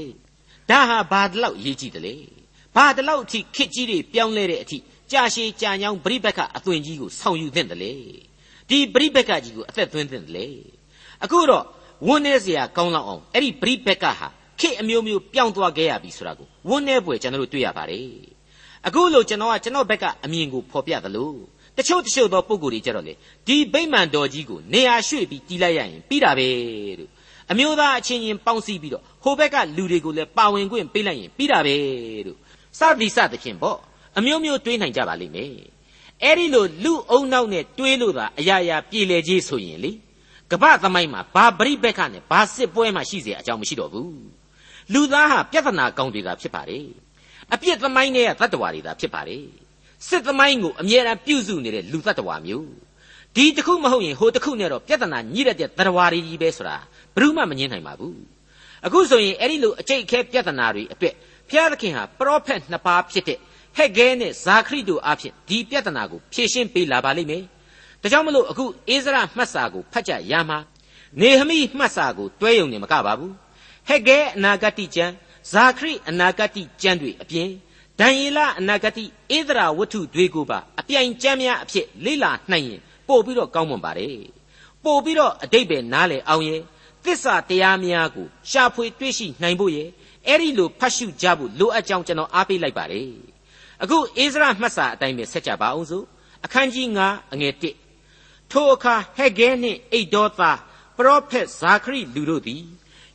ဒါဟာဘာတလောက်ရေးကြည့်တယ်လေဘာတလောက်အထိခစ်ကြီးတွေပြောင်းလဲတဲ့အထိကြာရှည်ကြာညောင်းပြိပက္ခအသွင်ကြီးကိုဆောင်ယူသင့်တယ်လေဒီပြိပက္ခကြီးကိုအသက်သွင်းသင့်တယ်လေအခုတော့ဝန်းနေเสียကောင်းလောက်အောင်အဲ့ဒီပြိပက္ခဟာ ခေအမျိုးမျိုးပြောင်းသွားခဲ့ရပြီဆိုတာကိုဝန်းနေပွေကျွန်တော်တို့တွေ့ရပါတယ်အခုလို့ကျွန်တော်ကကျွန်တော်ဘက်ကအမြင်ကိုဖော်ပြသလိုတချို့တချို့သောပုံကိုယ်တွေကြတော့လေဒီဗိမာန်တော်ကြီးကိုနေရာရွှေ့ပြီးတီးလိုက်ရရင်ပြီးတာပဲလို့အမျိုးသားအချင်းချင်းပေါင်းစည်းပြီးတော့ဟိုဘက်ကလူတွေကိုလည်းပါဝင်ခွင့်ပေးလိုက်ရင်ပြီးတာပဲလို့စသည်စသဖြင့်ပေါ့အမျိုးမျိုးတွေးနိုင်ကြပါလိမ့်မယ်အဲ့ဒီလိုလူအုံနောက်နဲ့တွေးလို့သာအရာရာပြည်လေကြီးဆိုရင်လေကပ္ပသမိုင်းမှာဘာပရိဘက်ကနဲ့ဘာစစ်ပွဲမှရှိเสียအကြောင်းမရှိတော့ဘူး လူသားဟာပြဿနာကောင်းတွေသာဖြစ်ပါတယ်အပြစ်သမိုင်းတွေကတတ္တဝါတွေသာဖြစ်ပါတယ်စစ်သမိုင်းကိုအမြဲတမ်းပြုစုနေတဲ့လူတ attva မျိုးဒီတစ်ခုမဟုတ်ရင်ဟိုတစ်ခုနဲ့တော့ပြဿနာညှိရတဲ့ attva တွေကြီးပဲဆိုတာဘယ်သူမှမငြင်းနိုင်ပါဘူးအခုဆိုရင်အဲ့ဒီလိုအကျိတ်အခဲပြဿနာတွေအတွက်ဘုရားသခင်ဟာပရောဖက်နှစ်ပါးဖြစ်တဲ့ဟက်ဂဲနဲ့ဇာခရိတို့အဖြစ်ဒီပြဿနာကိုဖြေရှင်းပေးလာပါလိမ့်မယ်ဒါကြောင့်မလို့အခုအိဇရမှတ်စာကိုဖတ်ကြရမှာနေဟမိမှတ်စာကိုတွဲယုံနေမကပါဘူး ဟက်ဂဲအနာဂတိကျမ်းဇာခရိအနာဂတိကျမ်းတွေအပြင်ဒံယေလအနာဂတိဧဒရာဝတ္ထုတွေကိုပါအပြိုင်ကျမ်းများအဖြစ်လေ့လာနိုင်ရင်ပို့ပြီးတော့ကောင်းမွန်ပါတယ်ပို့ပြီးတော့အတိတ်ပဲနားလည်အောင်ရဲ့သစ္စာတရားများကိုရှာဖွေတွေ့ရှိနိုင်ဖို့ရဲ့အဲ့ဒီလိုဖတ်ရှုကြဖို့လိုအပ်ကြောင်းကျွန်တော်အားပေးလိုက်ပါတယ်အခုအိဇရာမှတ်စာအတိုင်းပဲဆက်ကြပါအောင်စို့အခန်းကြီး9အငယ်1ထိုအခါဟက်ဂဲနှင့်အိတ်ဒေါသားပရောဖက်ဇာခရိလူတို့သည်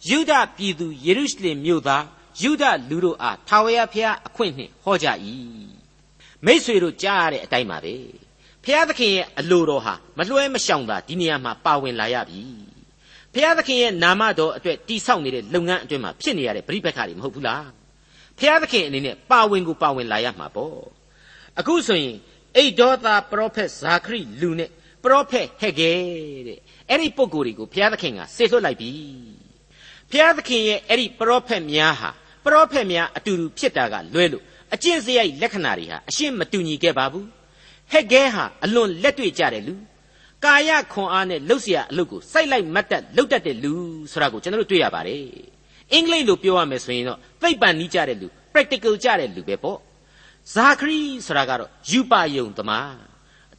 ယူဒပြည်သူယေရုရှလင်မြို့သားယုဒလူတို့အားထာဝရဘုရားအခွင့်နှင့်ဟောကြ၏မိษွေတို့ကြားရတဲ့အတိုင်းပါပဲဘုရားသခင်ရဲ့အလိုတော်ဟာမလွှဲမရှောင်သာဒီနေရာမှာပါဝင်လာရပြီဘုရားသခင်ရဲ့နာမတော်အတွက်တိဆောက်နေတဲ့လုပ်ငန်းအတွင်းမှာဖြစ်နေရတဲ့ပြိပက္ခတွေမဟုတ်ဘူးလားဘုရားသခင်အနေနဲ့ပါဝင်ကိုပါဝင်လာရမှာပေါ့အခုဆိုရင်အိတ်ဒေါသာပရောဖက်ဇာခရိလူနဲ့ပရောဖက်ဟက်ဂဲတဲ့အဲ့ဒီပုံကိုယ်တွေကိုဘုရားသခင်ကစေလွှတ်လိုက်ပြီ ဘုရားသခင်ရဲ့အဲ့ဒီပရောဖက်များဟာပရောဖက်များအတူတူဖြစ်တာကလွဲလို့အကျင့်စရိုက်လက္ခဏာတွေဟာအရှင်းမတူညီခဲ့ပါဘူးဟက်ဂဲဟာအလွန်လက်တွေ့ကြတဲ့လူကာယခွန်အားနဲ့လှုပ်เสียအလုပ်ကိုစိုက်လိုက်မတ်တက်လှုပ်တတ်တဲ့လူဆိုတာကိုကျွန်တော်တို့တွေ့ရပါတယ်အင်္ဂလိပ်လိုပြောရမယ်ဆိုရင်တော့သိပ္ပံနီးကြတဲ့လူ practical ကြတဲ့လူပဲပေါ့ဇာခရီဆိုတာကတော့ယူပါယုံသမား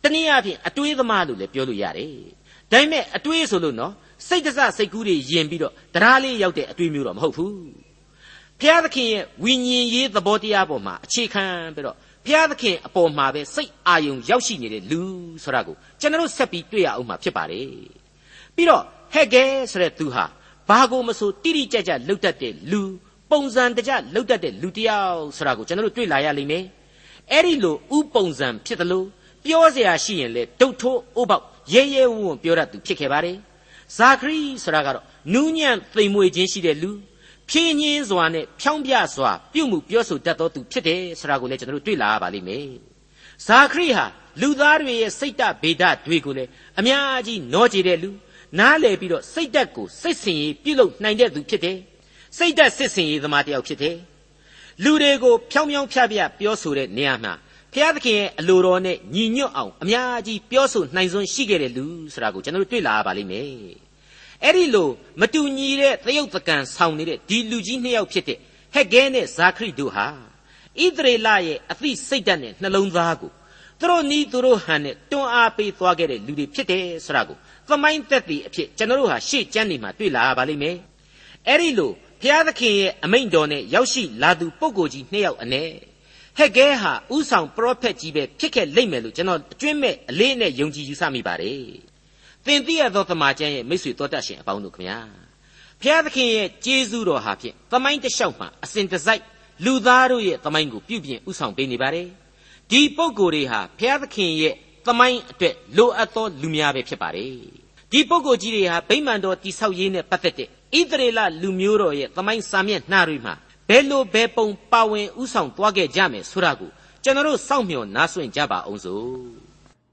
တနည်းအားဖြင့်အတွေးသမားလို့လည်းပြောလို့ရတယ်ဒါပေမဲ့အတွေးဆိုလို့နော် စိတ်တစစိတ်ကူးတွေယင်ပြီးတော့တရားလေးရောက်တဲ့အတွေးမျိုးတော့မဟုတ်ဘူးဘုရားသခင်ရဲ့ဝိညာဉ်ရေးသဘောတရားပေါ်မှာအခြေခံပြီးတော့ဘုရားသခင်အပေါ်မှာပဲစိတ်အာယုံရောက်ရှိနေတဲ့လူဆိုတာကိုကျွန်တော်ဆက်ပြီးတွေ့ရအောင်မှာဖြစ်ပါတယ်ပြီးတော့ဟ ဟဲ့ကဲဆိုတဲ့သူဟာဘာကိုမဆိုတိတိကျကျလှုပ်တတ်တဲ့လူပုံစံတကျလှုပ်တတ်တဲ့လူတစ်ယောက်ဆိုတာကိုကျွန်တော်တို့တွေ့လာရလိမ့်မယ်အဲ့ဒီလိုဥပုံစံဖြစ်တယ်လို့ပြောเสียရှိရင်လေဒုတ်ထိုးအိုးပေါက်ရဲရဲဝံ့ဝံ့ပြောတတ်သူဖြစ်ခဲ့ပါတယ် ဇာခရီဆိုတာကတော့နူးညံ့သိမ်မွေ့ခြင်းရှိတဲ့လူဖြင်းညင်းစွာနဲ့ဖြောင်းပြစွာပြုမှုပြောဆိုတတ်သောသူဖြစ်တယ်ဆိုတာကိုလည်းကျွန်တော်တို့တွေ့လာရပါလိမ့်မယ်ဇာခရီဟာလူသားတွေရဲ့စိတ်တဗေဒတွေကိုလည်းအများကြီးနောကြည်တဲ့လူနားလည်ပြီးတော့စိတ်တက်ကိုစိတ်ဆင်ရေးပြုလုပ်နိုင်တဲ့သူဖြစ်တယ်စိတ်တက်စစ်ဆင်ရေးသမားတစ်ယောက်ဖြစ်တယ်လူတွေကိုဖြောင်းဖြောင်းဖြပြပြောဆိုတဲ့နေရာမှာ ဖျားသခင်ရဲ့အလိုတော်နဲ့ညီညွတ်အောင်အများကြီးပြောဆိုနိုင်စွမ်းရှိခဲ့တဲ့လူဆိုတာကိုကျွန်တော်တို့တွေ့လာရပါလိမ့်မယ်အဲ့ဒီလိုမတူညီတဲ့သရုပ်ပကံဆောင်နေတဲ့ဒီလူကြီးနှစ်ယောက်ဖြစ်တဲ့ဟက်ကဲနဲ့ဇာခရိတို့ဟာဣသရေလရဲ့အသိစိတ်ဓာတ်နဲ့နှလုံးသားကိုသူတို့နီးသူတို့ဟန်နဲ့တွန်းအားပေးသွားခဲ့တဲ့လူတွေဖြစ်တယ်ဆိုတာကိုသမိုင်းသက်သေအဖြစ်ကျွန်တော်တို့ဟာရှေ့ကျမ်းနေမှာတွေ့လာရပါလိမ့်မယ်အဲ့ဒီလိုဘုရားသခင်ရဲ့အမိန့်တော်နဲ့ရောက်ရှိလာသူပုဂ္ဂိုလ်ကြီးနှစ်ယောက်အ ਨੇ ဟက်ကဲဟာဥဆောင်ပရောဖက်ကြီးပဲဖြစ်ခဲ့လိမ့်မယ်လို့ကျွန်တော်အကျွင့်မဲ့အလေးနဲ့ယုံကြည်ယူဆမိပါတယ်သင်သိရသောသမာကျမ်းရဲ့မိတ်ဆွေတော်တတ်ရှင်အပေါင်းတို့ခမညာဘုရားသခင်ရဲ့ကျေးဇူးတော်ဟာဖြင့်သမိုင်းတစ်လျှောက်မှာအစဉ်တစိုက်လူသားတို့ရဲ့သမိုင်းကိုပြုပြင်ဥဆောင်ပေးနေပါတယ်ဒီပုံကိုယ်တွေဟာဘုရားသခင်ရဲ့သမိုင်းအတွက်လိုအပ်သောလူများပဲဖြစ်ပါတယ်ဒီပုံကိုယ်ကြီးတွေဟာဗိမာန်တော်တိဆောက်ရေးနဲ့ပတ်သက်တဲ့ဣသရေလလူမျိုးတော်ရဲ့သမိုင်းစာမျက်နှာတွေမှာ ဘယ်လိုဘယ်ပုံပါဝင်ဥဆောင်သွားခဲ့ကြမယ်ဆိုတာကိုကျွန်တော်တို့စောင့်မျှော်နားဆွင့်ကြပါအောင်စို့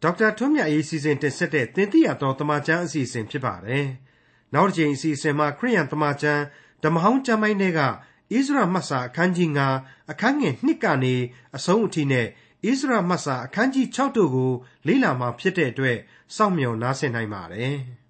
ဒေါက်တာထွန်းမြတ်ရေးစီစဉ်တင်ဆက်တဲ့တင်ပြတော်တမချန်းအစီအစဉ်ဖြစ်ပါတယ်နောက်တစ်ချိန်အစီအစဉ်မှာခရိယန်တမချန်းဓမ္မဟောင်းကျမ်းပိုင်းတွေကဣသရမတ်စာအခန်းကြီး9အခန်းငယ်1ကနေအဆုံးအထိနဲ့ဣသရမတ်စာအခန်းကြီး6တို့ကိုလေ့လာမှာဖြစ်တဲ့အတွက်စောင့်မျှော်နားဆင်နိုင်ပါတယ်။